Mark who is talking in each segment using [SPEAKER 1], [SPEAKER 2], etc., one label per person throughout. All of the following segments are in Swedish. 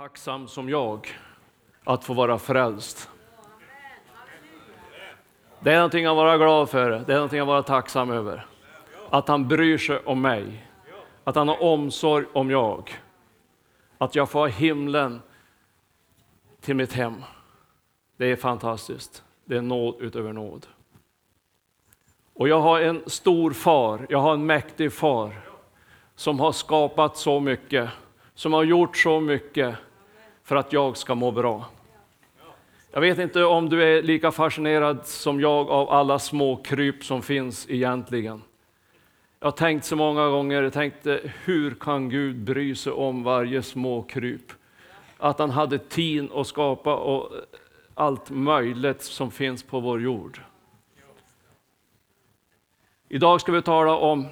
[SPEAKER 1] tacksam som jag att få vara frälst. Det är någonting att vara glad för, det är någonting att vara tacksam över. Att han bryr sig om mig, att han har omsorg om jag. Att jag får himlen till mitt hem. Det är fantastiskt. Det är nåd utöver nåd. Och jag har en stor far, jag har en mäktig far som har skapat så mycket, som har gjort så mycket för att jag ska må bra. Jag vet inte om du är lika fascinerad som jag av alla små kryp som finns egentligen. Jag har tänkt så många gånger, jag tänkte hur kan Gud bry sig om varje små kryp? Att han hade tid att skapa och allt möjligt som finns på vår jord. Idag ska vi tala om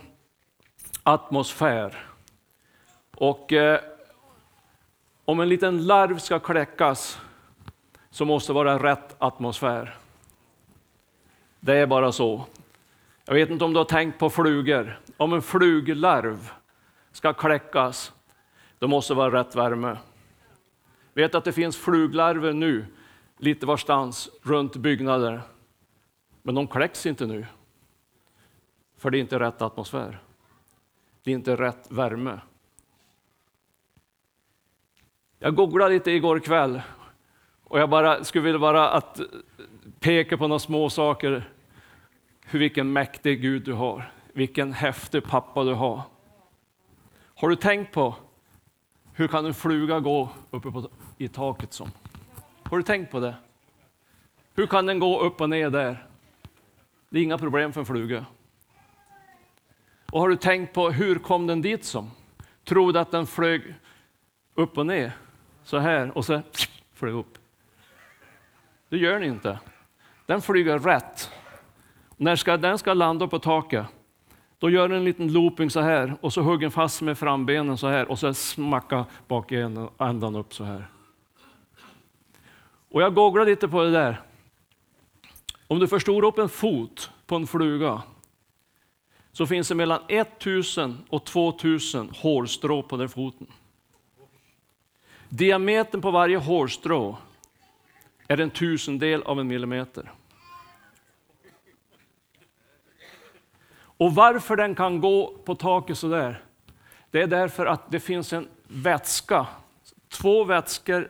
[SPEAKER 1] atmosfär. Och eh, om en liten larv ska kläckas så måste det vara rätt atmosfär. Det är bara så. Jag vet inte om du har tänkt på flugor. Om en fluglarv ska kläckas, då måste det vara rätt värme. Vet att det finns fluglarver nu, lite varstans, runt byggnader. Men de kläcks inte nu. För det är inte rätt atmosfär. Det är inte rätt värme. Jag googlade lite igår kväll och jag bara skulle vilja bara att peka på några små saker. Hur vilken mäktig Gud du har, vilken häftig pappa du har. Har du tänkt på hur kan en fluga gå uppe på, i taket som? Har du tänkt på det? Hur kan den gå upp och ner där? Det är inga problem för en fluga. Och har du tänkt på hur kom den dit som? Tror du att den flög upp och ner så här och så flög upp? Det gör den inte. Den flyger rätt. När ska, den ska landa på taket, då gör den en liten looping så här och så hugger den fast med frambenen så här och så smackar bak ändan upp så här. Och jag googlade lite på det där. Om du förstorar upp en fot på en fluga så finns det mellan 1000 och 2000 hårstrå på den foten. Diametern på varje hårstrå är en tusendel av en millimeter. Och varför den kan gå på taket så där, det är därför att det finns en vätska, två vätskor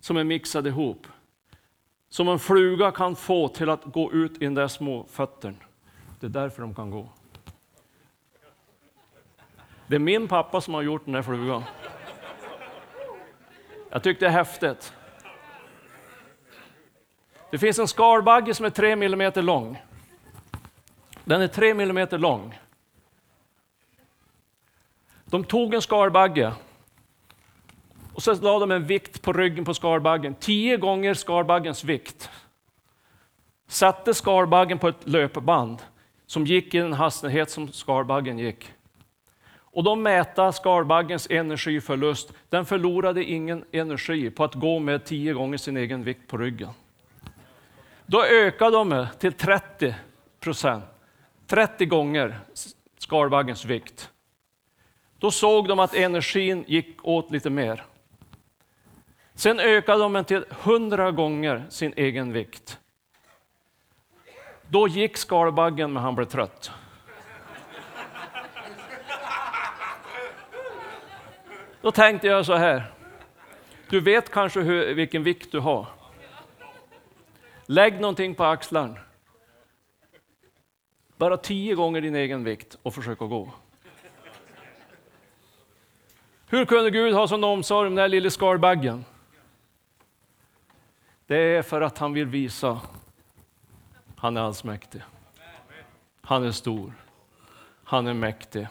[SPEAKER 1] som är mixade ihop. Som en fluga kan få till att gå ut i den där små föttern. Det är därför de kan gå. Det är min pappa som har gjort den här flugan. Jag tyckte det är häftigt. Det finns en skalbagge som är tre millimeter lång. Den är tre millimeter lång. De tog en skalbagge och så la de en vikt på ryggen på skalbaggen, tio gånger skalbaggens vikt. Satte skalbaggen på ett löpband som gick i den hastighet som skalbaggen gick. Och de mäta skalbaggens energiförlust. Den förlorade ingen energi på att gå med tio gånger sin egen vikt på ryggen. Då ökade de till 30 procent, 30 gånger skalbaggens vikt. Då såg de att energin gick åt lite mer. Sen ökade de den till 100 gånger sin egen vikt. Då gick skalbaggen, men han blev trött. Då tänkte jag så här. Du vet kanske hur, vilken vikt du har. Lägg någonting på axlarna. Bara tio gånger din egen vikt och försök att gå. Hur kunde Gud ha sån omsorg om den här lilla skalbaggen? Det är för att han vill visa han är allsmäktig. Han är stor. Han är mäktig.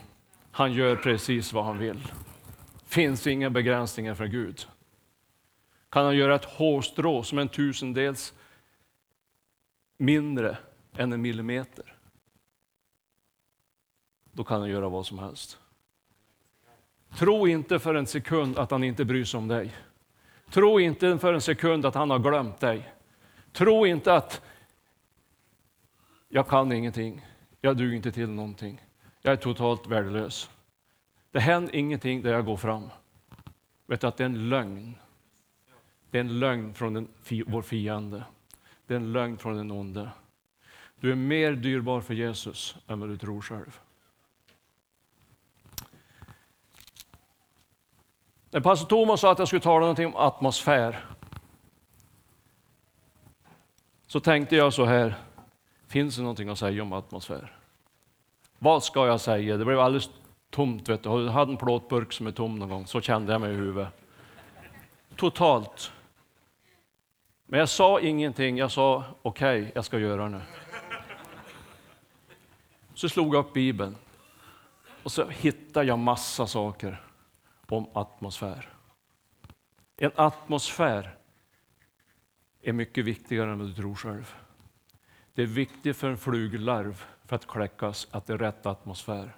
[SPEAKER 1] Han gör precis vad han vill. Finns inga begränsningar för Gud. Kan han göra ett hårstrå som en tusendels mindre än en millimeter, då kan han göra vad som helst. Tro inte för en sekund att han inte bryr sig om dig. Tro inte för en sekund att han har glömt dig. Tro inte att jag kan ingenting, jag duger inte till någonting, jag är totalt värdelös. Det händer ingenting där jag går fram. vet du att det är en lögn. Det är en lögn från den, vår fiende. Det är en lögn från den onde. Du är mer dyrbar för Jesus än vad du tror själv. När pastor Thomas sa att jag skulle tala någonting om atmosfär så tänkte jag så här, finns det någonting att säga om atmosfär? Vad ska jag säga? Det blev alldeles tomt. Vet du. Jag hade en plåtburk som är tom någon gång, så kände jag mig i huvudet. Totalt. Men jag sa ingenting, jag sa okej, okay, jag ska göra det. Så slog jag upp Bibeln och så hittade jag massa saker om atmosfär. En atmosfär är mycket viktigare än vad du tror själv. Det är viktigt för en fluglarv för att kläckas att det är rätt atmosfär.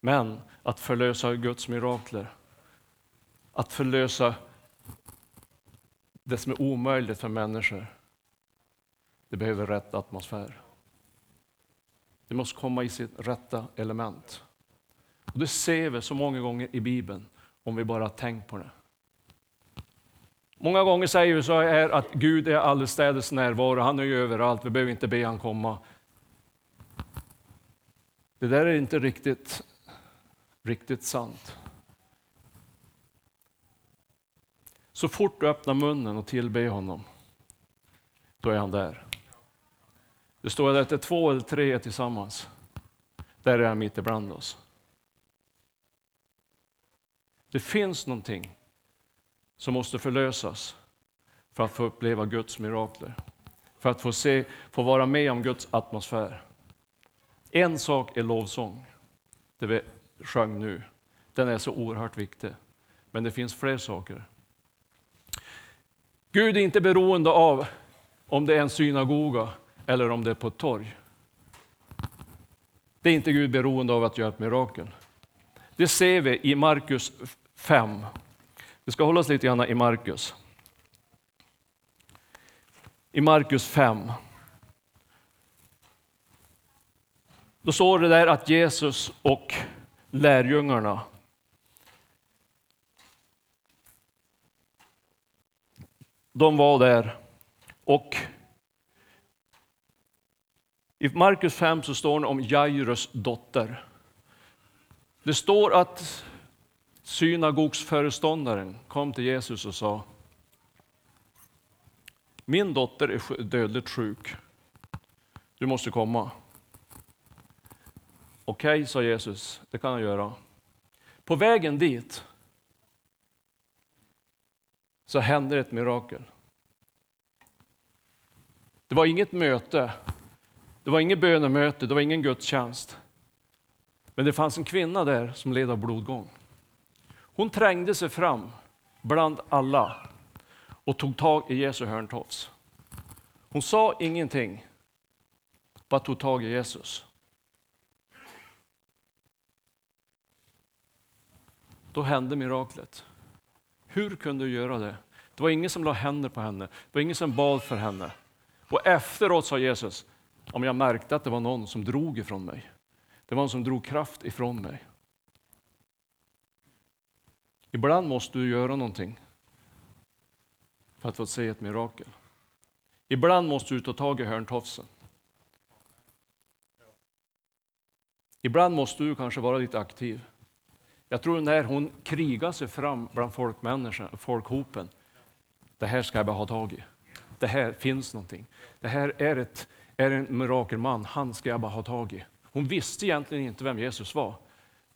[SPEAKER 1] Men att förlösa Guds mirakler, att förlösa det som är omöjligt för människor, det behöver rätt atmosfär. Det måste komma i sitt rätta element. Och det ser vi så många gånger i Bibeln, om vi bara tänker på det. Många gånger säger vi så här att Gud är allestädes närvaro, han är ju överallt, vi behöver inte be han komma. Det där är inte riktigt, riktigt sant. Så fort du öppnar munnen och tillber honom, då är han där. Det står att det är två eller tre tillsammans. Där är han mitt ibland oss. Det finns någonting som måste förlösas för att få uppleva Guds mirakler. För att få, se, få vara med om Guds atmosfär. En sak är lovsång, det sjöng nu. Den är så oerhört viktig. Men det finns fler saker. Gud är inte beroende av om det är en synagoga eller om det är på ett torg. Det är inte Gud beroende av att göra ett mirakel. Det ser vi i Markus 5. Vi ska hålla oss lite grann i Markus. I Markus 5. Då står det där att Jesus och lärjungarna de var där och i Markus 5 så står det om Jairus dotter. Det står att synagogsföreståndaren kom till Jesus och sa Min dotter är dödligt sjuk. Du måste komma. Okej, okay, sa Jesus, det kan jag göra. På vägen dit så hände ett mirakel. Det var inget möte, det var inget bönemöte, det var ingen gudstjänst. Men det fanns en kvinna där som led av blodgång. Hon trängde sig fram bland alla och tog tag i Jesu hörntofs. Hon sa ingenting, bara tog tag i Jesus. Då hände miraklet. Hur kunde du göra det? Det var ingen som la händer på henne, det var ingen som bad för henne. Och efteråt sa Jesus, om jag märkte att det var någon som drog ifrån mig. Det var någon som drog kraft ifrån mig. Ibland måste du göra någonting för att få se ett mirakel. Ibland måste du ta tag i hörntofsen. Ibland måste du kanske vara lite aktiv. Jag tror när hon krigar sig fram bland folkhopen, det här ska jag bara ha tag i. Det här finns någonting. Det här är, ett, är en mirakelman, han ska jag bara ha tag i. Hon visste egentligen inte vem Jesus var,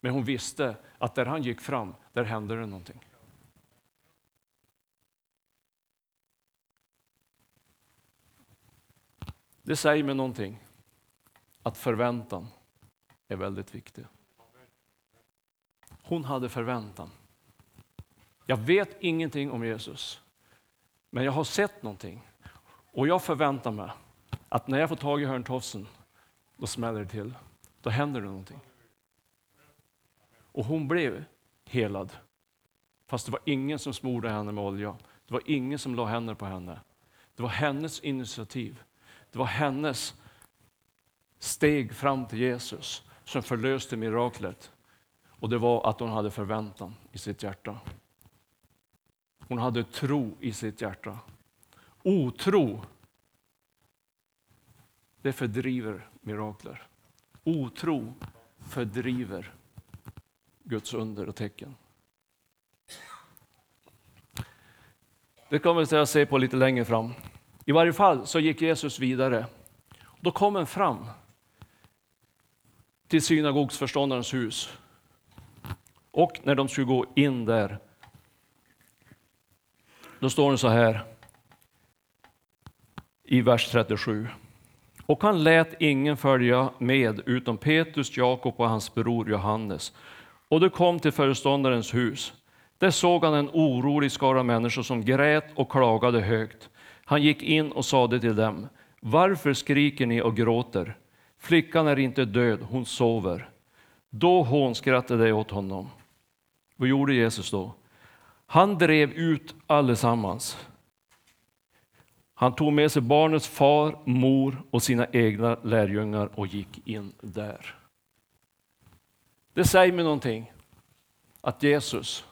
[SPEAKER 1] men hon visste att där han gick fram, där hände det någonting. Det säger mig någonting, att förväntan är väldigt viktig. Hon hade förväntan. Jag vet ingenting om Jesus, men jag har sett någonting. Och jag förväntar mig att när jag får tag i hörntofsen, då smäller det till. Då händer det någonting. Och hon blev helad. Fast det var ingen som smorde henne med olja. Det var ingen som la händer på henne. Det var hennes initiativ. Det var hennes steg fram till Jesus som förlöste miraklet. Och det var att hon hade förväntan i sitt hjärta. Hon hade tro i sitt hjärta. Otro, det fördriver mirakler. Otro fördriver Guds under och tecken. Det kommer vi att se på lite längre fram. I varje fall så gick Jesus vidare. Då kom han fram till synagogsförståndarens hus. Och när de skulle gå in där, då står det så här i vers 37. Och han lät ingen följa med utom Petrus, Jakob och hans bror Johannes. Och de kom till föreståndarens hus. Där såg han en orolig skara människor som grät och klagade högt. Han gick in och sade till dem, varför skriker ni och gråter? Flickan är inte död, hon sover. Då hånskrattade de åt honom. Vad gjorde Jesus då? Han drev ut allesammans. Han tog med sig barnets far, mor och sina egna lärjungar och gick in där. Det säger mig någonting, att Jesus,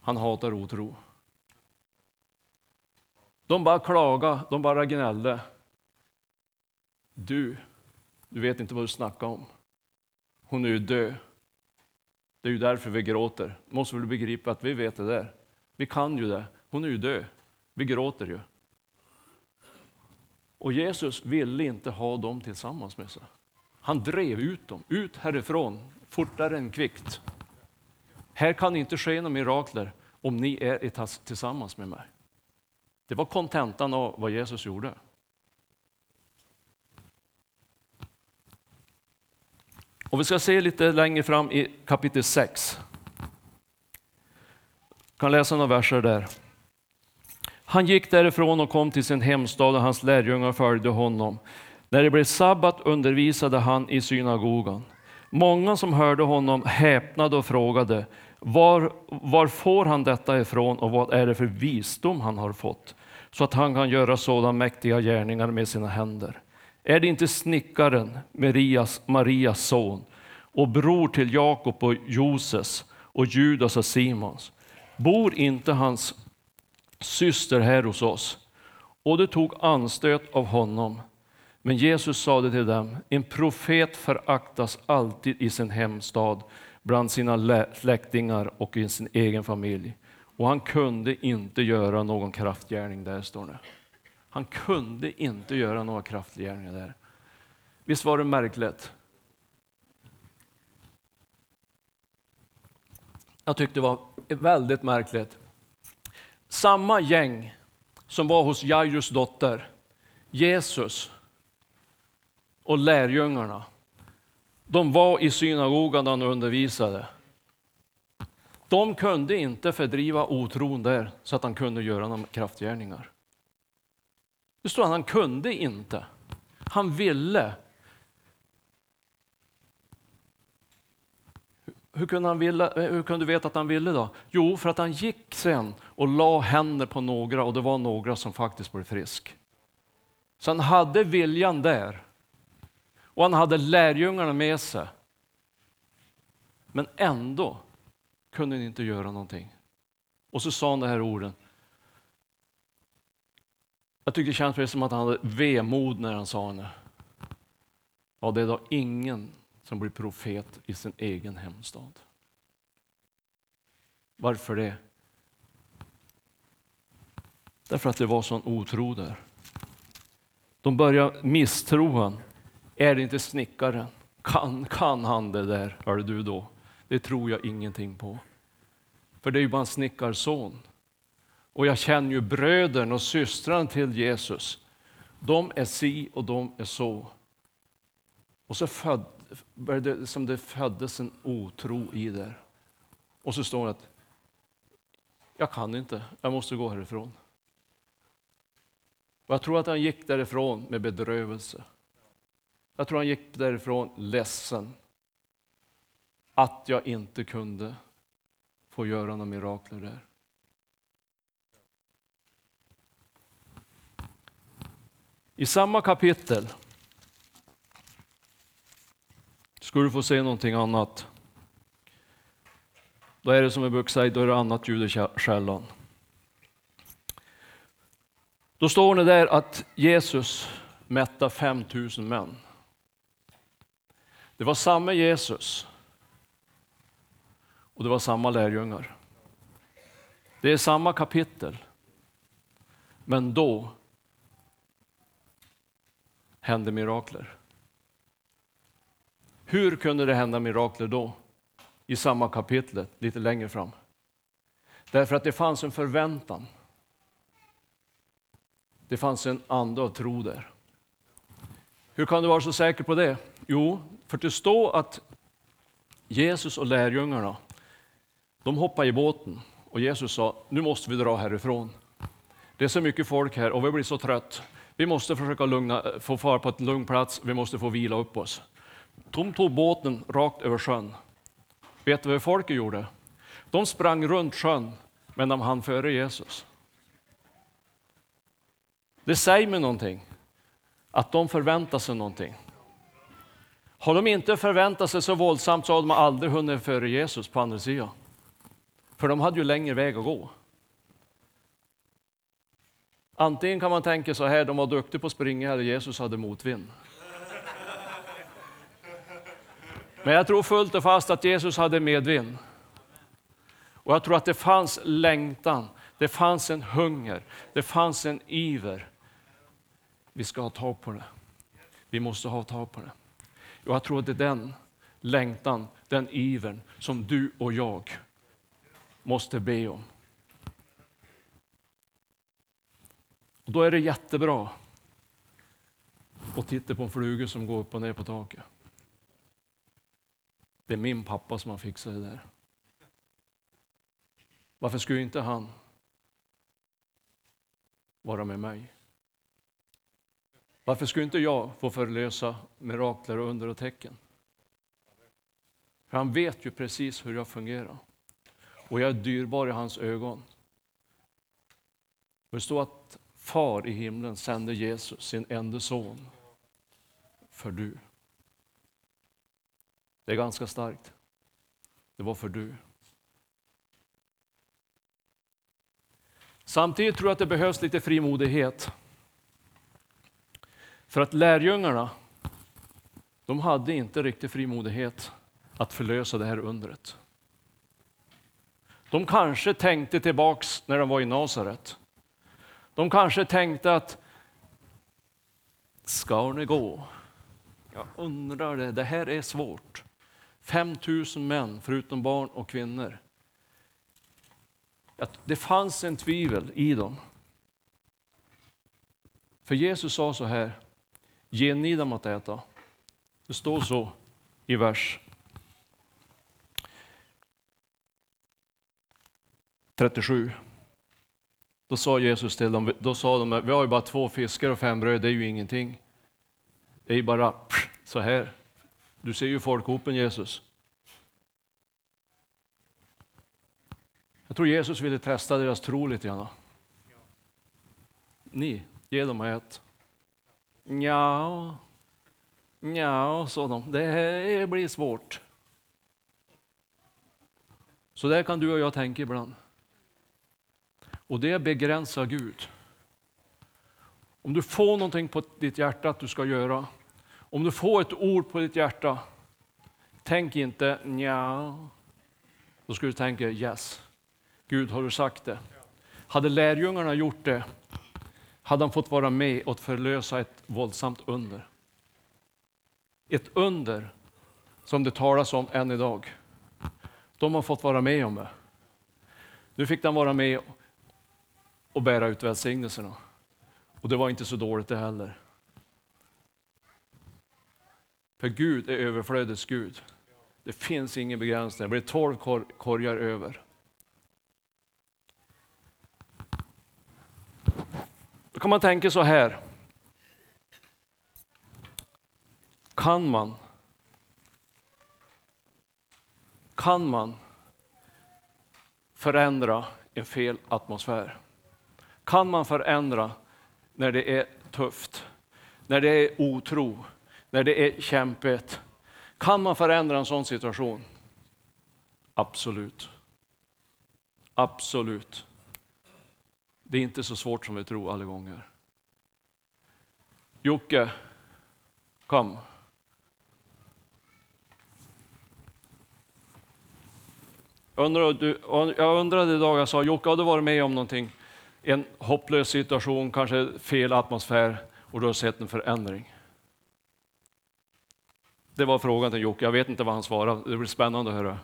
[SPEAKER 1] han hatar otro. De bara klagade, de bara gnällde. Du, du vet inte vad du snackar om. Hon är ju död. Det är ju därför vi gråter. Måste väl begripa att vi vet det där. Vi kan ju det. Hon är ju död. Vi gråter ju. Och Jesus ville inte ha dem tillsammans med sig. Han drev ut dem, ut härifrån, fortare än kvickt. Här kan inte ske några mirakler om ni är tillsammans med mig. Det var kontentan av vad Jesus gjorde. Och vi ska se lite längre fram i kapitel 6. Jag kan läsa några verser där. Han gick därifrån och kom till sin hemstad och hans lärjungar följde honom. När det blev sabbat undervisade han i synagogan. Många som hörde honom häpnade och frågade, var, var får han detta ifrån och vad är det för visdom han har fått, så att han kan göra sådana mäktiga gärningar med sina händer? Är det inte snickaren, Marias, Marias son, och bror till Jakob och Joses och Judas och Simons? Bor inte hans syster här hos oss? Och de tog anstöt av honom. Men Jesus sade till dem, en profet föraktas alltid i sin hemstad, bland sina släktingar och i sin egen familj. Och han kunde inte göra någon kraftgärning där, står det. Han kunde inte göra några kraftgärningar där. Visst var det märkligt? Jag tyckte det var väldigt märkligt. Samma gäng som var hos Jairus dotter, Jesus och lärjungarna, de var i synagogan och han undervisade. De kunde inte fördriva otron där så att han kunde göra några kraftgärningar. Det står att han kunde inte. Han ville. Hur kunde, han vilja, eh, hur kunde du veta att han ville då? Jo, för att han gick sen och la händer på några och det var några som faktiskt blev frisk. Så han hade viljan där. Och han hade lärjungarna med sig. Men ändå kunde han inte göra någonting. Och så sa han de här orden. Jag tycker det känns som att han hade vemod när han sa det. Ja, det är då ingen som blir profet i sin egen hemstad. Varför det? Därför att det var sån otro där. De börjar misstro honom. Är det inte snickaren? Kan, kan han det där, hör du då? Det tror jag ingenting på. För det är ju bara en snickarson. Och jag känner ju bröderna och systrarna till Jesus. De är si och de är så. Och så föd, det som det föddes en otro i där. Och så står det att jag kan inte, jag måste gå härifrån. Och jag tror att han gick därifrån med bedrövelse. Jag tror han gick därifrån ledsen att jag inte kunde få göra några mirakler där. I samma kapitel ska du få se någonting annat. Då är det som jag brukar säga, då är det annat ljud i skällan. Då står det där att Jesus mättar 5000 män. Det var samma Jesus och det var samma lärjungar. Det är samma kapitel. Men då hände mirakler. Hur kunde det hända mirakler då? I samma kapitel, lite längre fram. Därför att det fanns en förväntan. Det fanns en ande av tro där. Hur kan du vara så säker på det? Jo, för det står att Jesus och lärjungarna, de hoppade i båten och Jesus sa, nu måste vi dra härifrån. Det är så mycket folk här och vi blir så trött. Vi måste försöka lugna, eh, få fara på ett lugn plats, vi måste få vila upp oss. De tog båten rakt över sjön. Vet du vad folket gjorde? De sprang runt sjön, men de hann före Jesus. Det säger mig någonting, att de förväntar sig någonting. Har de inte förväntat sig så våldsamt så har de aldrig hunnit före Jesus på andra sidan. För de hade ju längre väg att gå. Antingen kan man tänka så här, de var duktiga på att springa eller Jesus hade motvind. Men jag tror fullt och fast att Jesus hade medvind. Och jag tror att det fanns längtan, det fanns en hunger, det fanns en iver. Vi ska ha tag på det. Vi måste ha tag på det. Och jag tror att det är den längtan, den ivern som du och jag måste be om. Och då är det jättebra att titta på en fluga som går upp och ner på taket. Det är min pappa som har fixat det där. Varför skulle inte han vara med mig? Varför skulle inte jag få förlösa mirakler och under och tecken? För han vet ju precis hur jag fungerar. Och jag är dyrbar i hans ögon. det står att far i himlen sände Jesus, sin enda son, för du. Det är ganska starkt. Det var för du. Samtidigt tror jag att det behövs lite frimodighet. För att lärjungarna, de hade inte riktigt frimodighet att förlösa det här undret. De kanske tänkte tillbaks när de var i Nasaret. De kanske tänkte att ska ni gå? Jag undrar det, det här är svårt. 5 000 män, förutom barn och kvinnor. Att det fanns en tvivel i dem. För Jesus sa så här, ge ni dem att äta. Det står så i vers 37. Då sa Jesus till dem, då sa de, vi har ju bara två fiskar och fem bröd, det är ju ingenting. Det är ju bara så här. Du ser ju folkhopen Jesus. Jag tror Jesus ville testa deras tro lite grann. Ni, ge dem ett. Ja, ja, sa de, det här blir svårt. Så där kan du och jag tänka ibland. Och det begränsar Gud. Om du får någonting på ditt hjärta att du ska göra, om du får ett ord på ditt hjärta, tänk inte nja. Då ska du tänka yes. Gud, har du sagt det? Hade lärjungarna gjort det, hade han fått vara med och förlösa ett våldsamt under. Ett under som det talas om än idag. De har fått vara med om det. Nu fick de vara med och bära ut välsignelserna. Och det var inte så dåligt det heller. För Gud är överflödets Gud. Det finns ingen begränsning. Det blir tolv kor korgar över. Då kan man tänka så här. Kan man kan man förändra en fel atmosfär? Kan man förändra när det är tufft, när det är otro, när det är kämpigt? Kan man förändra en sån situation? Absolut. Absolut. Det är inte så svårt som vi tror alla gånger. Jocke, kom. jag undrade idag, jag sa Jocke, har du varit med om någonting? En hopplös situation, kanske fel atmosfär och du har sett en förändring. Det var frågan till Jocke, jag vet inte vad han svarade. Det blir spännande att höra.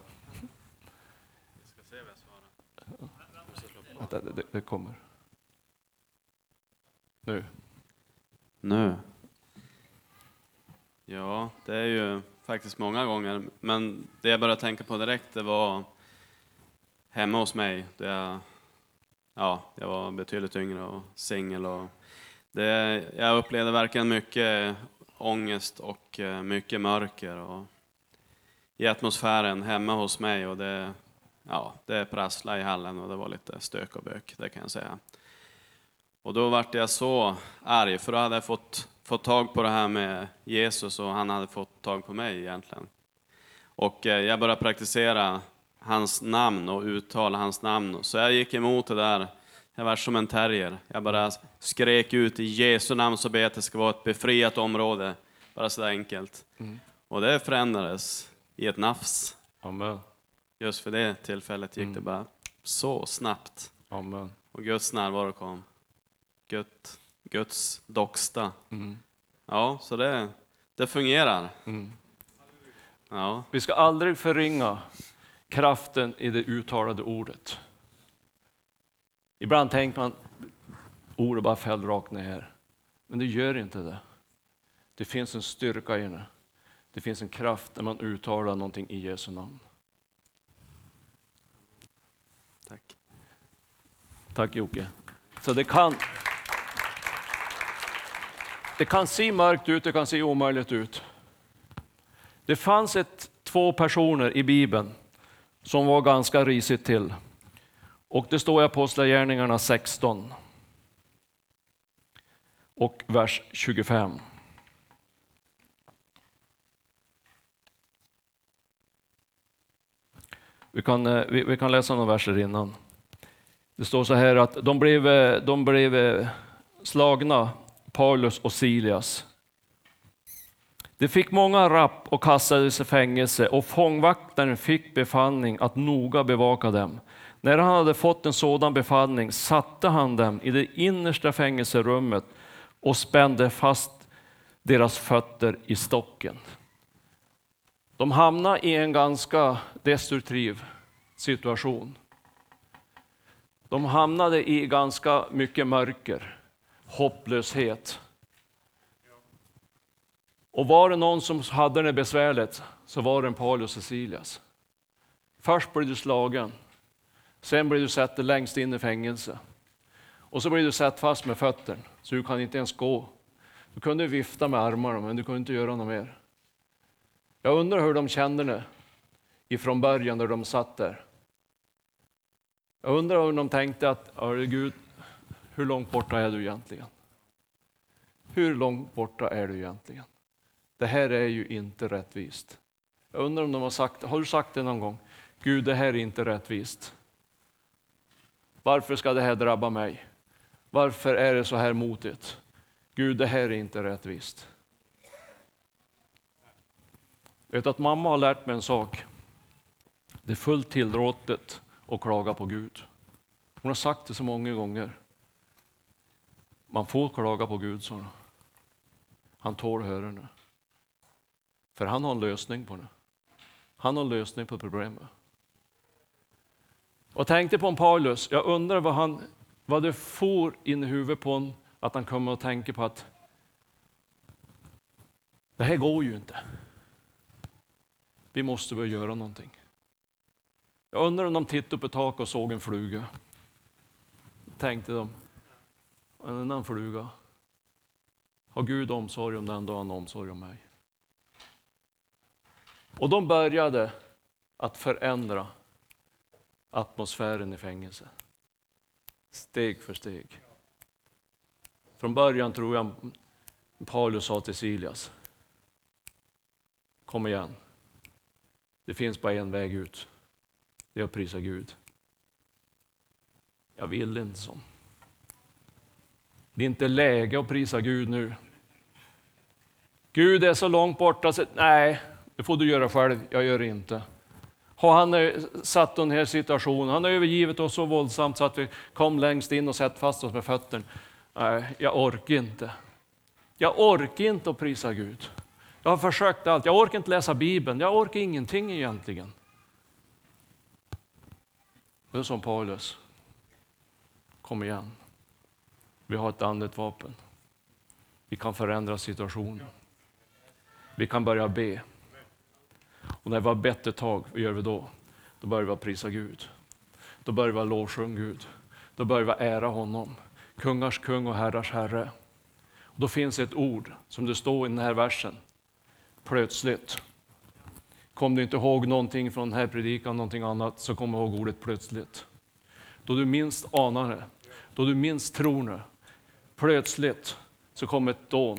[SPEAKER 1] Det, det, det kommer. Nu.
[SPEAKER 2] Nu. Ja, det är ju faktiskt många gånger. Men det jag började tänka på direkt, det var hemma hos mig. Där jag, ja, jag var betydligt yngre och singel. Och det, jag upplevde verkligen mycket ångest och eh, mycket mörker och i atmosfären hemma hos mig. Och det, ja, det prasslade i hallen och det var lite stök och bök, det kan jag säga. Och då vart jag så arg, för då hade jag fått, fått tag på det här med Jesus och han hade fått tag på mig egentligen. Och eh, jag började praktisera hans namn och uttala hans namn. Så jag gick emot det där. Jag var som en terrier. Jag bara skrek ut i Jesu namn så ber jag att det ska vara ett befriat område. Bara så enkelt. Mm. Och det förändrades i ett nafs.
[SPEAKER 1] Amen.
[SPEAKER 2] Just för det tillfället gick mm. det bara så snabbt.
[SPEAKER 1] Amen.
[SPEAKER 2] Och Guds närvaro kom. Gud, Guds docksta. Mm. Ja, så det, det fungerar. Mm.
[SPEAKER 1] Ja. Vi ska aldrig förringa kraften i det uttalade ordet. Ibland tänker man ordet bara föll rakt ner. Men det gör inte det. Det finns en styrka i det. Det finns en kraft när man uttalar någonting i Jesu namn.
[SPEAKER 2] Tack.
[SPEAKER 1] Tack Jocke. Så det kan, det kan se mörkt ut, det kan se omöjligt ut. Det fanns ett, två personer i Bibeln som var ganska risigt till. Och det står i Apostlagärningarna 16 och vers 25. Vi kan, eh, vi, vi, kan läsa några verser innan. Det står så här att de blev, eh, de blev eh, slagna, Paulus och Silias. De fick många rapp och kastades i fängelse och fångvaktaren fick befallning att noga bevaka dem. När han hade fått en sådan befallning satte han dem i det innersta fängelserummet och spände fast deras fötter i stocken. De hamnade i en ganska destruktiv situation. De hamnade i ganska mycket mörker, hopplöshet. Och var det någon som hade det besvärligt så var det en Paulus Cecilias. Först blev du slagen, sen blev du satt längst in i fängelse. Och så blev du satt fast med fötterna, så du kan inte ens gå. Du kunde vifta med armarna, men du kunde inte göra något mer. Jag undrar hur de kände det ifrån början när de satt där. Jag undrar hur de tänkte att, Gud, hur långt borta är du egentligen? Hur långt borta är du egentligen? Det här är ju inte rättvist. Jag undrar om de har sagt, har du sagt det någon gång? Gud, det här är inte rättvist. Varför ska det här drabba mig? Varför är det så här motigt? Gud, det här är inte rättvist. Jag vet att mamma har lärt mig en sak. Det är fullt tillåtet att klaga på Gud. Hon har sagt det så många gånger. Man får klaga på Gud, sa Han tål höra nu. För han har en lösning på det. Han har en lösning på problemet. Och tänkte på en Paulus, jag undrar vad, han, vad det for in i huvudet på honom att han kommer att tänka på att det här går ju inte. Vi måste börja göra någonting. Jag undrar om de tittade upp i taket och såg en fluga. Tänkte de, en annan fluga. Har Gud omsorg om den, då har han omsorg om mig. Och de började att förändra atmosfären i fängelset. Steg för steg. Från början tror jag Paulus sa till Silas, kom igen. Det finns bara en väg ut. Det är att prisa Gud. Jag vill inte så. Det är inte läge att prisa Gud nu. Gud är så långt borta, så nej, det får du göra själv, jag gör det inte. Har han satt den här situationen, han har övergivit oss så våldsamt så att vi kom längst in och satt fast oss med fötterna. Nej, jag orkar inte. Jag orkar inte att prisa Gud. Jag har försökt allt, jag orkar inte läsa Bibeln, jag orkar ingenting egentligen. Det är som Paulus. Kom igen. Vi har ett andligt vapen. Vi kan förändra situationen. Vi kan börja be. Och när vi har bett ett tag, vad gör vi då? Då börjar vi prisa Gud. Då börjar vi lovsjunga Gud. Då börjar vi ära honom. Kungars kung och herrars herre. Och då finns ett ord som det står i den här versen. Plötsligt. Kom du inte ihåg någonting från den här predikan, någonting annat, så kom ihåg ordet plötsligt. Då du minst anar det, då du minst tror det, plötsligt så kom ett dån.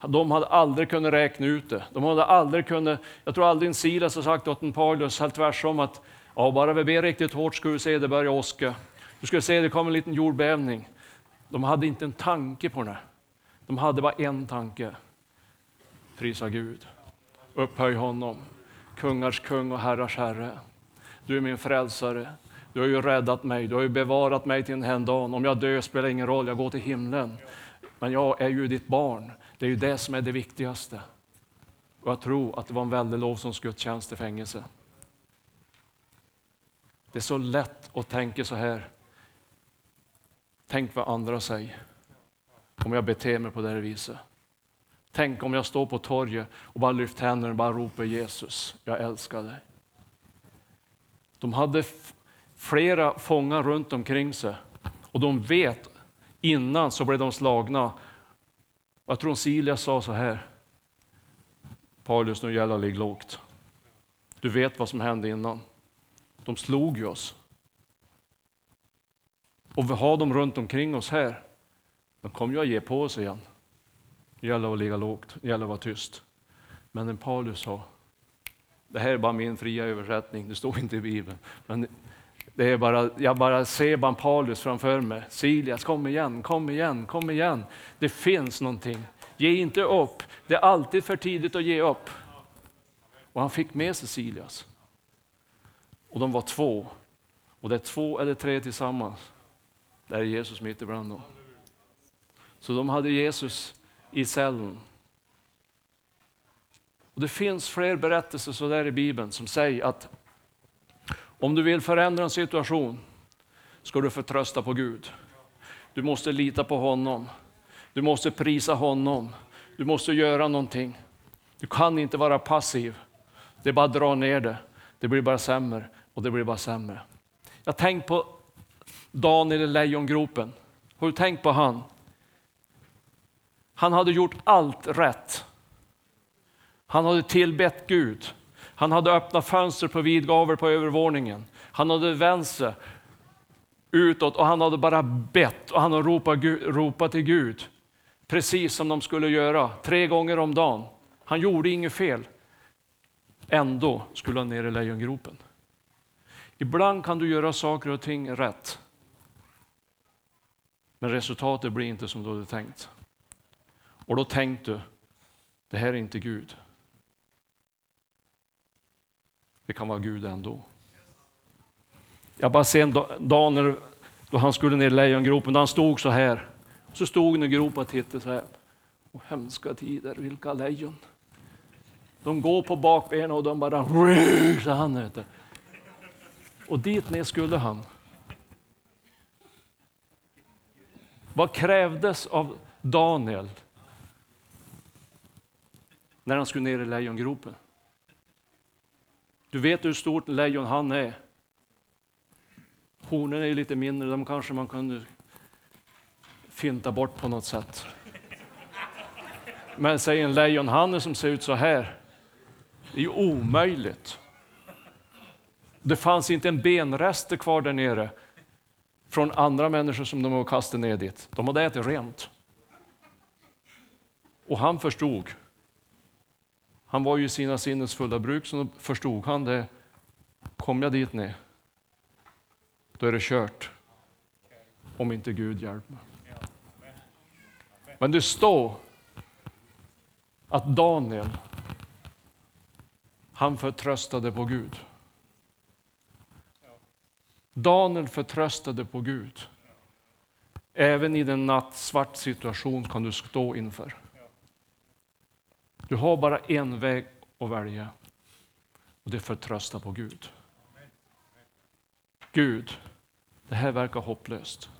[SPEAKER 1] De hade aldrig kunnat räkna ut det. De hade aldrig kunnat, jag tror aldrig en Silas har sagt åt en Paulus, helt tvärtom, att ja, bara vi ber riktigt hårt ska du se det börja åska. Du ska se det kommer en liten jordbävning. De hade inte en tanke på det. De hade bara en tanke. Prisa Gud. Upphöj honom. Kungars kung och herrars herre. Du är min frälsare. Du har ju räddat mig, du har ju bevarat mig till den här dagen. Om jag dör spelar ingen roll, jag går till himlen. Men jag är ju ditt barn. Det är ju det som är det viktigaste. Och jag tror att det var en väldig lovsångsgudstjänst i fängelse. Det är så lätt att tänka så här. Tänk vad andra säger om jag beter mig på det här viset. Tänk om jag står på torget och bara lyfter händerna och bara ropar Jesus, jag älskar dig. De hade flera fångar runt omkring sig och de vet innan så blev de slagna. Jag tror Silas sa så här. Paulus, nu gäller det ligg lågt. Du vet vad som hände innan. De slog ju oss. Och vi har dem runt omkring oss här. De kommer ju att ge på oss igen. Det gäller att ligga lågt, det gäller att vara tyst. Men en Paulus sa, det här är bara min fria översättning, det står inte i Bibeln. Men det är bara, jag bara ser bara Paulus framför mig. Silias, kom igen, kom igen, kom igen. Det finns någonting. Ge inte upp. Det är alltid för tidigt att ge upp. Och han fick med sig Silias. Och de var två. Och det är två eller tre tillsammans. Där är Jesus mitt ibland dem. Så de hade Jesus i cellen. Och det finns fler berättelser så där i Bibeln som säger att om du vill förändra en situation ska du förtrösta på Gud. Du måste lita på honom. Du måste prisa honom. Du måste göra någonting. Du kan inte vara passiv. Det är bara att dra ner det. Det blir bara sämre och det blir bara sämre. Jag har tänkt på Daniel i lejongropen. Har du tänkt på han? Han hade gjort allt rätt. Han hade tillbett Gud. Han hade öppnat fönster på vid gavel på övervåningen. Han hade vänt sig utåt och han hade bara bett och han hade ropat, ropat till Gud. Precis som de skulle göra, tre gånger om dagen. Han gjorde inget fel. Ändå skulle han ner i lejongropen. Ibland kan du göra saker och ting rätt. Men resultatet blir inte som du hade tänkt. Och då tänkte du, det här är inte Gud. Det kan vara Gud ändå. Jag bara ser en dag när, då han skulle ner i lejongropen, då han stod så här. Så stod han i gropen och tittade så här. Och hemska tider, vilka lejon. De går på bakbenen och de bara så han heter. Och dit ner skulle han. Vad krävdes av Daniel när han skulle ner i lejongropen? Du vet hur stort lejon han är. Hornen är lite mindre, de kanske man kunde finta bort på något sätt. Men säg en lejonhanne som ser ut så här, det är ju omöjligt. Det fanns inte en benrest kvar där nere från andra människor som de har kastat ner dit. De hade ätit rent. Och han förstod han var ju i sina sinnens fulla bruk, så förstod han det. Kom jag dit ner, då är det kört. Om inte Gud hjälper mig. Men det står att Daniel, han förtröstade på Gud. Daniel förtröstade på Gud. Även i den nattsvart situation kan du stå inför. Du har bara en väg att välja och det är förtrösta på Gud. Gud, det här verkar hopplöst.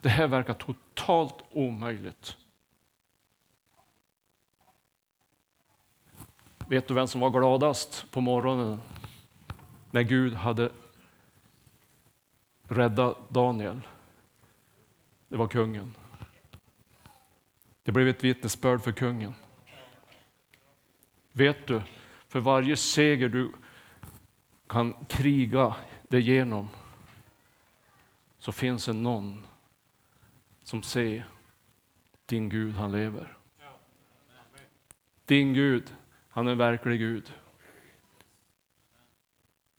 [SPEAKER 1] Det här verkar totalt omöjligt. Vet du vem som var gladast på morgonen när Gud hade räddat Daniel? Det var kungen. Det blev ett vittnesbörd för kungen. Vet du, för varje seger du kan kriga dig igenom så finns det någon som ser din Gud, han lever. Din Gud, han är en verklig Gud.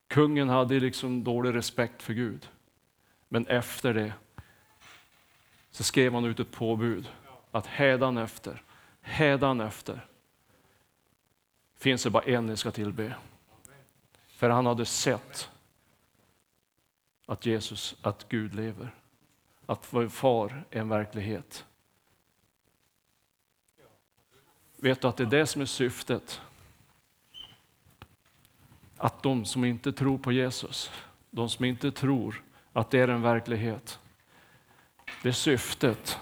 [SPEAKER 1] Kungen hade liksom dålig respekt för Gud. Men efter det så skrev han ut ett påbud att hädan efter, hädan efter finns det bara en ni ska tillbe. För han hade sett att Jesus, att Gud lever. Att vår far är en verklighet. Vet du att det är det som är syftet? Att de som inte tror på Jesus, de som inte tror att det är en verklighet, det är syftet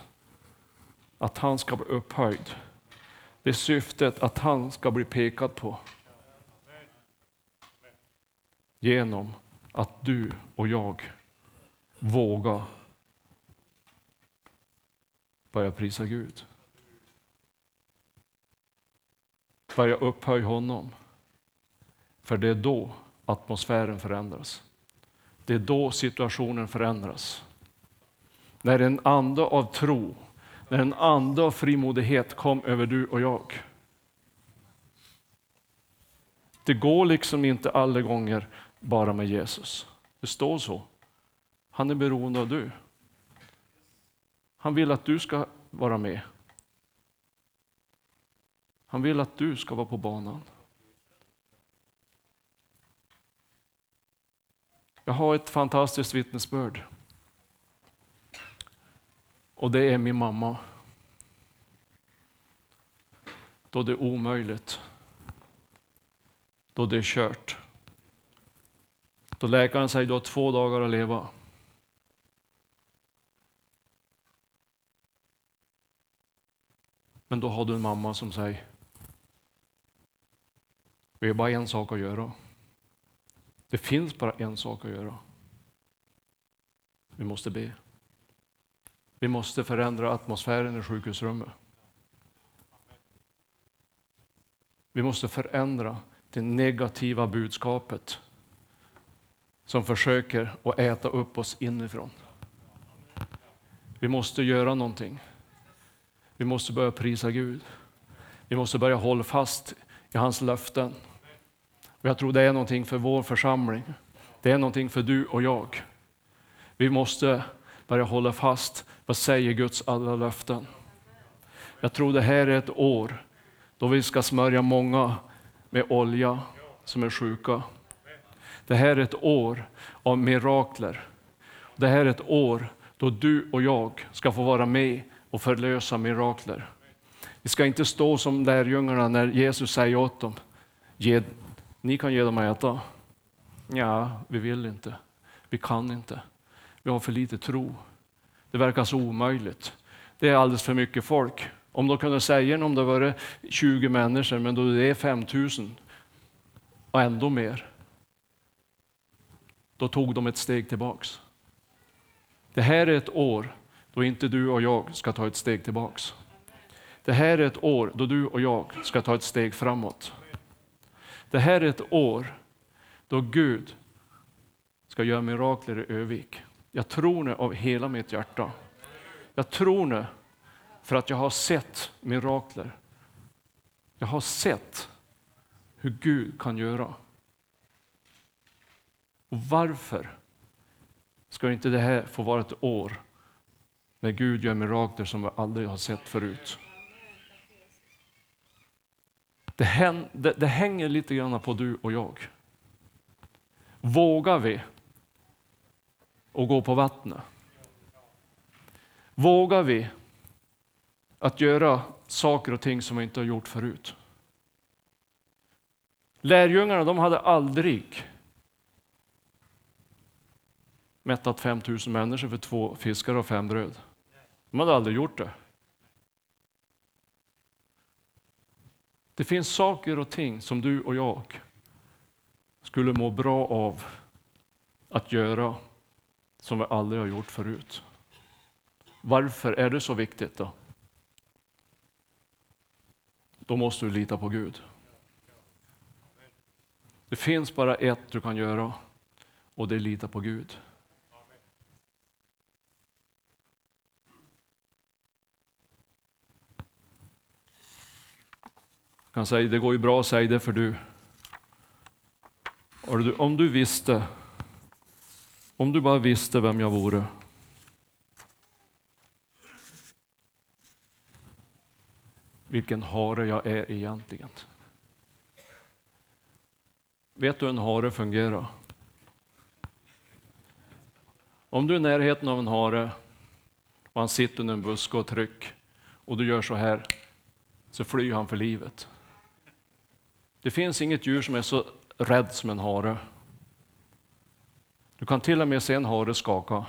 [SPEAKER 1] att han ska bli upphöjd. Det är syftet att han ska bli pekad på. Genom att du och jag vågar börja prisa Gud. Börja upphöja honom. För det är då atmosfären förändras. Det är då situationen förändras. När en ande av tro, när en ande av frimodighet kom över du och jag. Det går liksom inte alla gånger bara med Jesus. Det står så. Han är beroende av du. Han vill att du ska vara med. Han vill att du ska vara på banan. Jag har ett fantastiskt vittnesbörd. Och det är min mamma. Då det är omöjligt. Då det är kört. Då läkaren säger du har två dagar att leva. Men då har du en mamma som säger vi har bara en sak att göra. Det finns bara en sak att göra. Vi måste be. Vi måste förändra atmosfären i sjukhusrummet. Vi måste förändra det negativa budskapet som försöker att äta upp oss inifrån. Vi måste göra någonting. Vi måste börja prisa Gud. Vi måste börja hålla fast i hans löften. Och jag tror det är någonting för vår församling. Det är någonting för du och jag. Vi måste börja hålla fast. Vad säger Guds alla löften? Jag tror det här är ett år då vi ska smörja många med olja som är sjuka. Det här är ett år av mirakler. Det här är ett år då du och jag ska få vara med och förlösa mirakler. Vi ska inte stå som lärjungarna när Jesus säger åt dem, ge, ni kan ge dem att äta. Ja, vi vill inte. Vi kan inte. Vi har för lite tro. Det verkar så omöjligt. Det är alldeles för mycket folk. Om de kunde säga om det var 20 människor, men då det är 5000 och ändå mer. Då tog de ett steg tillbaks. Det här är ett år då inte du och jag ska ta ett steg tillbaks. Det här är ett år då du och jag ska ta ett steg framåt. Det här är ett år då Gud ska göra mirakler i Övik. Jag tror nu av hela mitt hjärta. Jag tror nu för att jag har sett mirakler. Jag har sett hur Gud kan göra. Och varför ska inte det här få vara ett år När Gud gör mirakler som vi aldrig har sett förut. Det, hän, det, det hänger lite grann på du och jag. Vågar vi och gå på vattnet? Vågar vi att göra saker och ting som vi inte har gjort förut? Lärjungarna de hade aldrig mättat 5000 människor för två fiskar och fem bröd. De hade aldrig gjort det. Det finns saker och ting som du och jag skulle må bra av att göra som vi aldrig har gjort förut. Varför är det så viktigt då? Då måste du lita på Gud. Det finns bara ett du kan göra och det är lita på Gud. Kan säga, det går ju bra att säga det för du. Om du visste, om du bara visste vem jag vore. Vilken hare jag är egentligen. Vet du hur en hare fungerar? Om du är i närheten av en hare och han sitter under en buske och tryck och du gör så här så flyr han för livet. Det finns inget djur som är så rädd som en hare. Du kan till och med se en hare skaka.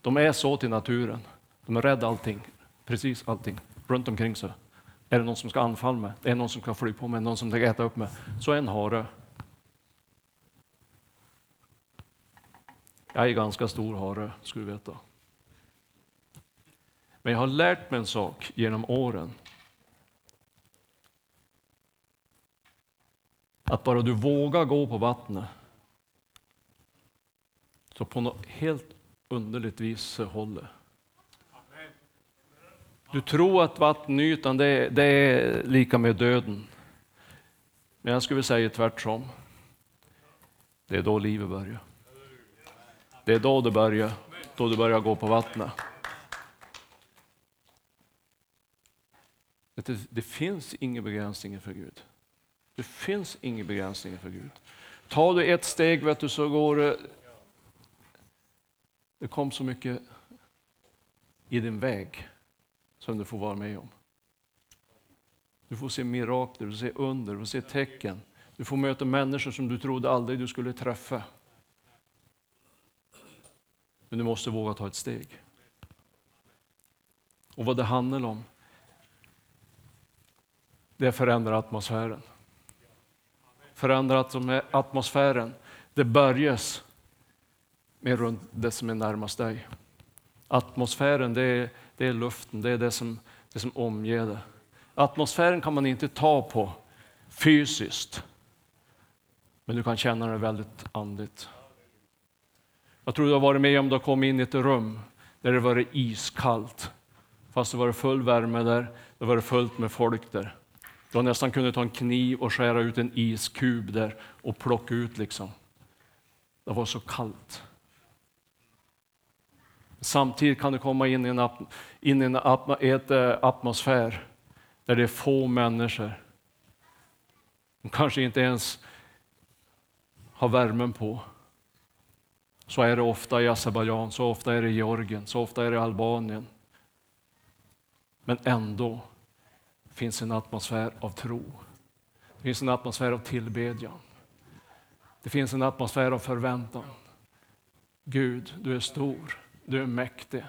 [SPEAKER 1] De är så till naturen. De är rädda allting, precis allting, runt omkring sig. Är det någon som ska anfalla mig? Är det någon som ska fly på mig? Någon som ska äta upp mig? Så är en hare. Jag är ganska stor hare, skulle du veta. Men jag har lärt mig en sak genom åren. Att bara du vågar gå på vattnet så på något helt underligt vis håller. Du tror att vattenytan det är, det är lika med döden. Men jag skulle säga tvärtom. Det är då livet börjar. Det är då det börjar, då du börjar gå på vattnet. Det, det finns ingen begränsning för Gud. Det finns ingen begränsning för Gud. Tar du ett steg vet du, så går det... Det kom så mycket i din väg som du får vara med om. Du får se mirakler, du får se under, du får se tecken. Du får möta människor som du trodde aldrig du skulle träffa. Men du måste våga ta ett steg. Och vad det handlar om, det är att förändra atmosfären. Förändra atmosfären. Det börjas med runt det som är närmast dig. Atmosfären, det är, det är luften, det är det som, det som omger dig. Atmosfären kan man inte ta på fysiskt, men du kan känna det väldigt andligt. Jag tror du har varit med om du har kommit in i ett rum där det varit iskallt, fast det var full värme där, det var fullt med folk där. Du har nästan kunnat ta en kniv och skära ut en iskub där och plocka ut liksom. Det var så kallt. Samtidigt kan du komma in i en, in i en ett, eh, atmosfär där det är få människor. De kanske inte ens har värmen på. Så är det ofta i Azerbajdzjan, så ofta är det i Georgien, så ofta är det i Albanien. Men ändå finns en atmosfär av tro. Det finns en atmosfär av tillbedjan. Det finns en atmosfär av förväntan. Gud, du är stor, du är mäktig.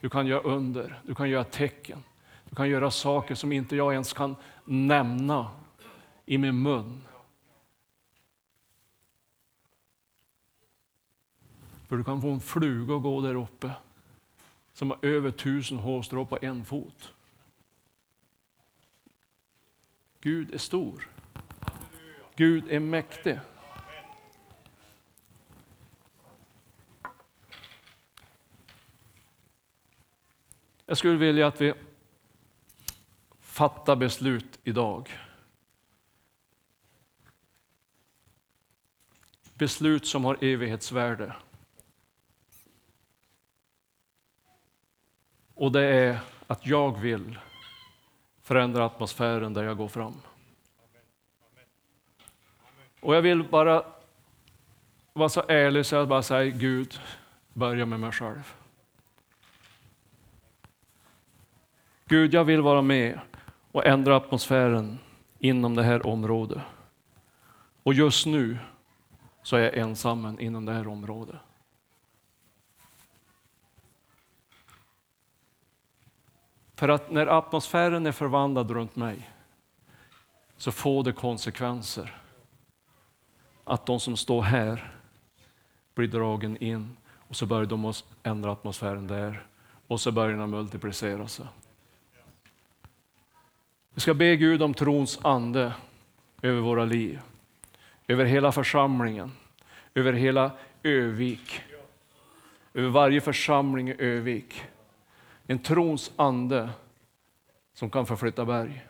[SPEAKER 1] Du kan göra under, du kan göra tecken. Du kan göra saker som inte jag ens kan nämna i min mun. För du kan få en fluga att gå där uppe som har över tusen hårstrå på en fot. Gud är stor. Gud är mäktig. Jag skulle vilja att vi fattar beslut idag. Beslut som har evighetsvärde. Och det är att jag vill förändra atmosfären där jag går fram. Och jag vill bara vara så ärlig så jag bara säger Gud, börja med mig själv. Gud, jag vill vara med och ändra atmosfären inom det här området. Och just nu så är jag ensam inom det här området. För att när atmosfären är förvandlad runt mig så får det konsekvenser. Att de som står här blir dragen in och så börjar de ändra atmosfären där och så börjar den multiplicera sig. Vi ska be Gud om trons ande över våra liv, över hela församlingen, över hela Övik, över varje församling i Övik. En trons ande som kan förflytta berg.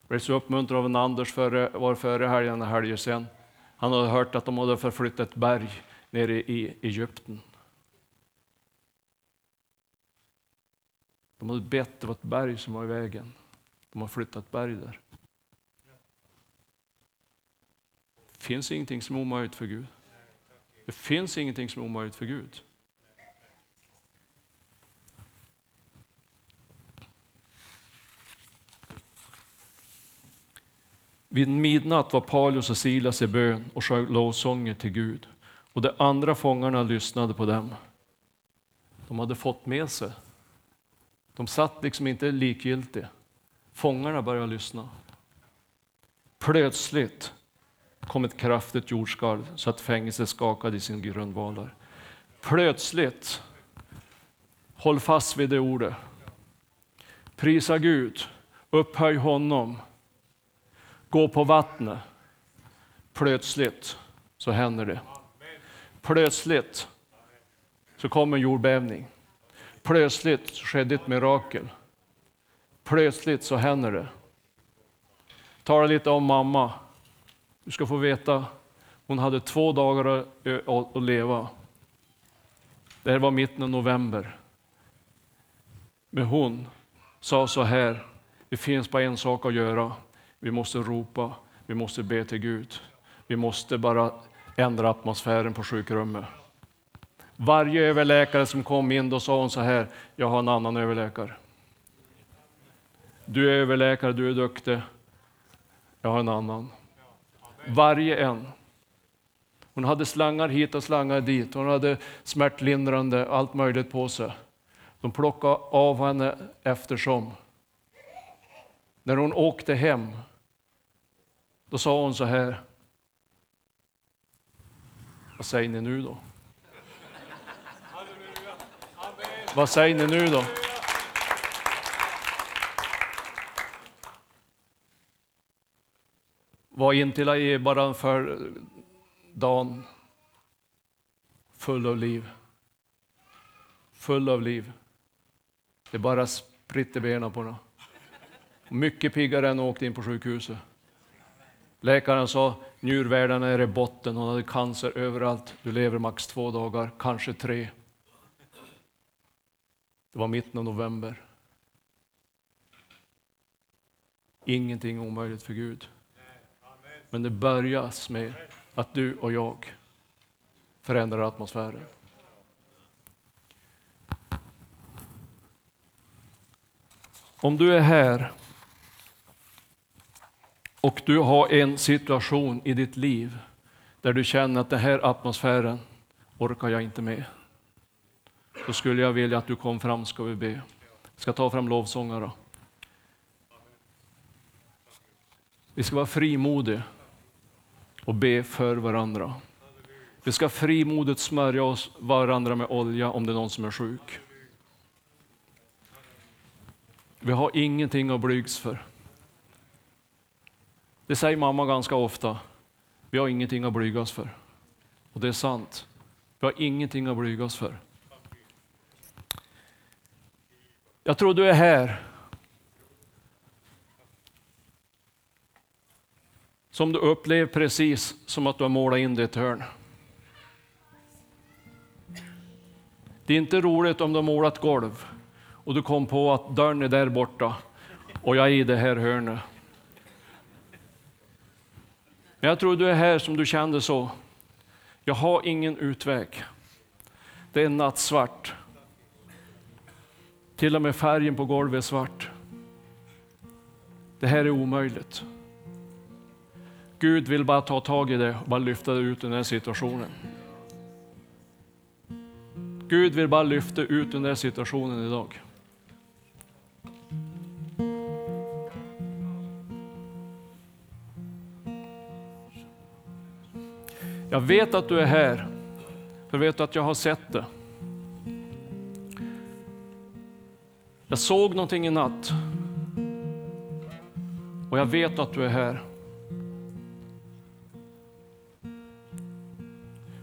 [SPEAKER 1] Jag blev så uppmuntrad av en Anders före, var före helgen och helgen sen. Han hade hört att de hade förflyttat ett berg nere i Egypten. De hade bett, det var ett berg som var i vägen. De har flyttat berg där. Det finns ingenting som är omöjligt för Gud. Det finns ingenting som är omöjligt för Gud. Vid midnatt var Paulus och Silas i bön och sjöng lovsånger till Gud. Och de andra fångarna lyssnade på dem. De hade fått med sig. De satt liksom inte likgiltiga. Fångarna började lyssna. Plötsligt kom ett kraftigt jordskalv så att fängelset skakade i sin grundvalar. Plötsligt, håll fast vid det ordet. Prisa Gud, upphöj honom gå på vattnet. Plötsligt så händer det. Plötsligt så kommer en jordbävning. Plötsligt skedde ett mirakel. Plötsligt så händer det. Tala lite om mamma. Du ska få veta, hon hade två dagar att leva. Det här var mitten av november. Men hon sa så här, det finns bara en sak att göra. Vi måste ropa, vi måste be till Gud. Vi måste bara ändra atmosfären på sjukrummet. Varje överläkare som kom in, då sa hon så här, jag har en annan överläkare. Du är överläkare, du är duktig. Jag har en annan. Varje en. Hon hade slangar hit och slangar dit. Hon hade smärtlindrande, allt möjligt på sig. De plockade av henne eftersom. När hon åkte hem då sa hon så här. Vad säger ni nu då? Vad säger ni nu då? Var inte bara för dagen full av liv. Full av liv. Det bara spritt i benen på henne. Mycket piggare än att åka in på sjukhuset. Läkaren sa njurvärdena är i botten, hon hade cancer överallt. Du lever max två dagar, kanske tre. Det var mitten av november. Ingenting omöjligt för Gud. Men det börjas med att du och jag förändrar atmosfären. Om du är här och du har en situation i ditt liv där du känner att den här atmosfären orkar jag inte med. Då skulle jag vilja att du kom fram, ska vi be. Jag ska ta fram lovsångare. Vi ska vara frimodiga och be för varandra. Vi ska frimodigt smörja oss varandra med olja om det är någon som är sjuk. Vi har ingenting att blygs för. Det säger mamma ganska ofta. Vi har ingenting att blygas för. Och det är sant. Vi har ingenting att blygas för. Jag tror du är här. Som du upplever precis som att du har målat in ditt i ett hörn. Det är inte roligt om du har målat golv och du kom på att dörren är där borta och jag är i det här hörnet. Men jag tror du är här som du kände så. Jag har ingen utväg. Det är nattsvart. Till och med färgen på golvet är svart. Det här är omöjligt. Gud vill bara ta tag i det och bara lyfta ut ur den här situationen. Gud vill bara lyfta ut den här situationen idag. Jag vet att du är här, för vet att jag har sett det. Jag såg någonting i natt. Och jag vet att du är här.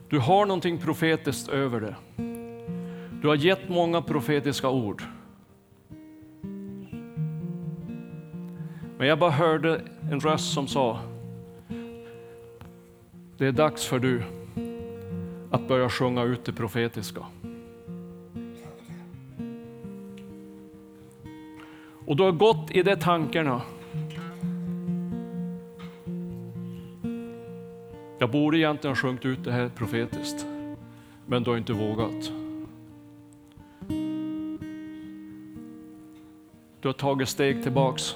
[SPEAKER 1] Du har någonting profetiskt över det. Du har gett många profetiska ord. Men jag bara hörde en röst som sa, det är dags för du att börja sjunga ut det profetiska. Och du har gått i de tankarna. Jag borde egentligen ha sjungit ut det här profetiskt, men du har inte vågat. Du har tagit steg tillbaks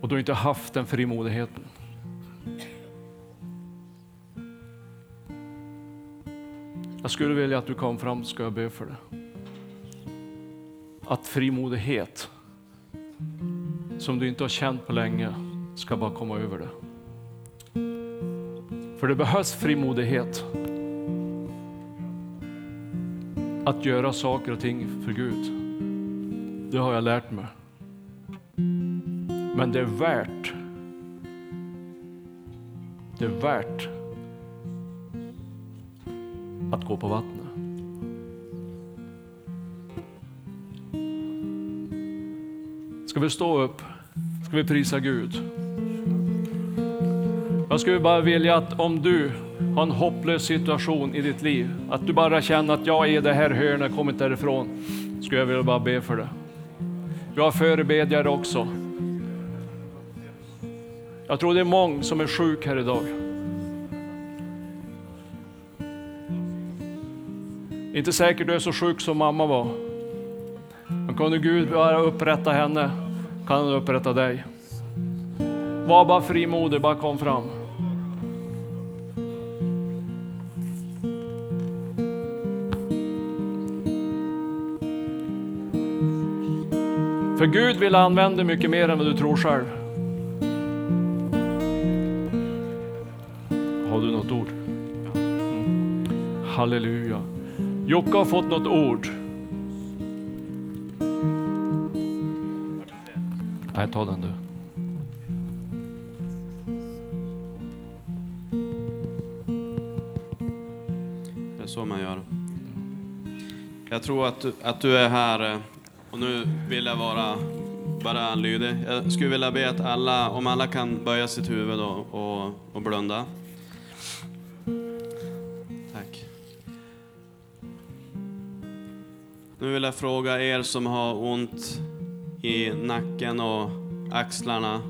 [SPEAKER 1] och du har inte haft den frimodigheten. Jag skulle vilja att du kom fram, ska jag be för det. Att frimodighet, som du inte har känt på länge, ska bara komma över dig. För det behövs frimodighet. Att göra saker och ting för Gud. Det har jag lärt mig. Men det är värt. Det är värt att gå på vattnet. Vi stå upp? Ska vi prisa Gud? Jag skulle bara vilja att om du har en hopplös situation i ditt liv, att du bara känner att jag är i det här hörnet, kommit därifrån, skulle jag vilja bara be för det. Vi har förebedjare också. Jag tror det är många som är sjuk här idag. Inte säkert du är så sjuk som mamma var. Men kunde Gud bara upprätta henne, kan han upprätta dig. Var bara frimodig, bara kom fram. För Gud vill använda dig mycket mer än vad du tror själv. Har du något ord? Halleluja. Jocke har fått något ord. Nej, ta den du.
[SPEAKER 2] Det är så man gör. Jag tror att du, att du är här eh, och nu vill jag vara bara lydig. Jag skulle vilja be att alla, om alla kan böja sitt huvud och, och, och blunda. Tack. Nu vill jag fråga er som har ont i nacken och axlarna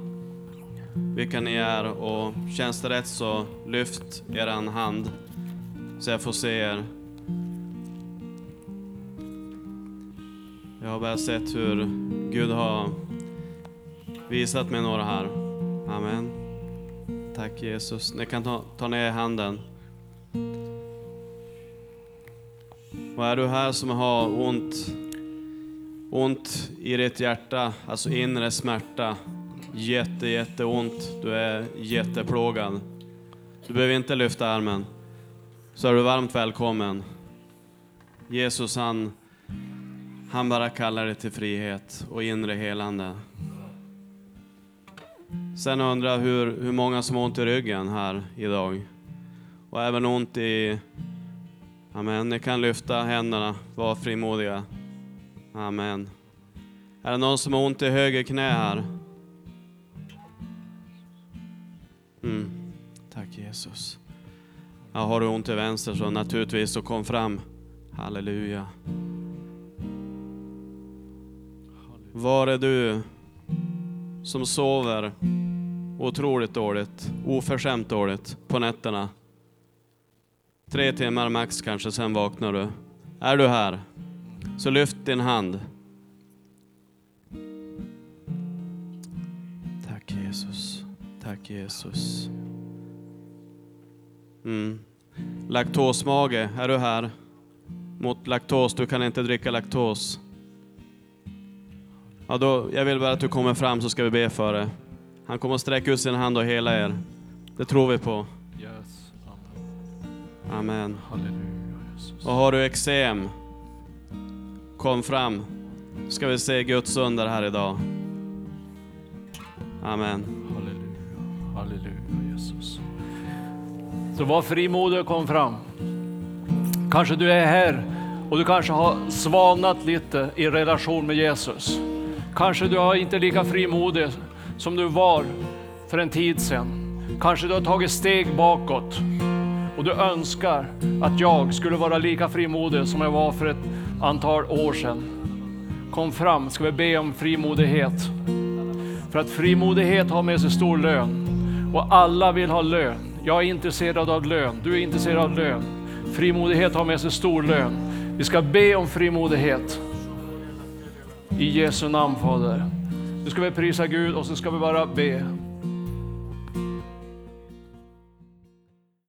[SPEAKER 2] vilka ni är och känns det rätt så lyft eran hand så jag får se er. Jag har bara sett hur Gud har visat mig några här. Amen. Tack Jesus. Ni kan ta, ta ner handen. Och är du här som har ont, ont i ditt hjärta, alltså inre smärta, jätte, jätteont, du är jätteplågad. Du behöver inte lyfta armen. Så är du varmt välkommen. Jesus han, han bara kallar dig till frihet och inre helande. Sen undrar jag hur, hur många som har ont i ryggen här idag. Och även ont i... Amen. Ni kan lyfta händerna, var frimodiga. Amen. Är det någon som har ont i höger knä här? Mm. Tack Jesus. Ja, har du ont i vänster så naturligtvis så kom fram. Halleluja. Var är du som sover otroligt dåligt, oförskämt dåligt på nätterna? Tre timmar max kanske, sen vaknar du. Är du här? Så lyft din hand. Tack Jesus. Tack Jesus. Mm. Laktosmage, är du här? Mot laktos, du kan inte dricka laktos. Ja, då, jag vill bara att du kommer fram så ska vi be för det. Han kommer att sträcka ut sin hand och hela er. Det tror vi på.
[SPEAKER 1] Yes.
[SPEAKER 2] Amen.
[SPEAKER 1] Halleluja Jesus.
[SPEAKER 2] Och har du eksem, kom fram. Ska vi se Guds under här idag. Amen.
[SPEAKER 1] Halleluja. Halleluja Jesus. Så var frimodig och kom fram. Kanske du är här och du kanske har svalnat lite i relation med Jesus. Kanske du är inte lika frimodig som du var för en tid sedan. Kanske du har tagit steg bakåt och du önskar att jag skulle vara lika frimodig som jag var för ett antal år sedan. Kom fram, ska vi be om frimodighet. För att frimodighet har med sig stor lön och alla vill ha lön. Jag är intresserad av lön, du är intresserad av lön. Frimodighet har med sig stor lön. Vi ska be om frimodighet. I Jesu namn Fader. Nu ska vi prisa Gud och så ska vi bara be.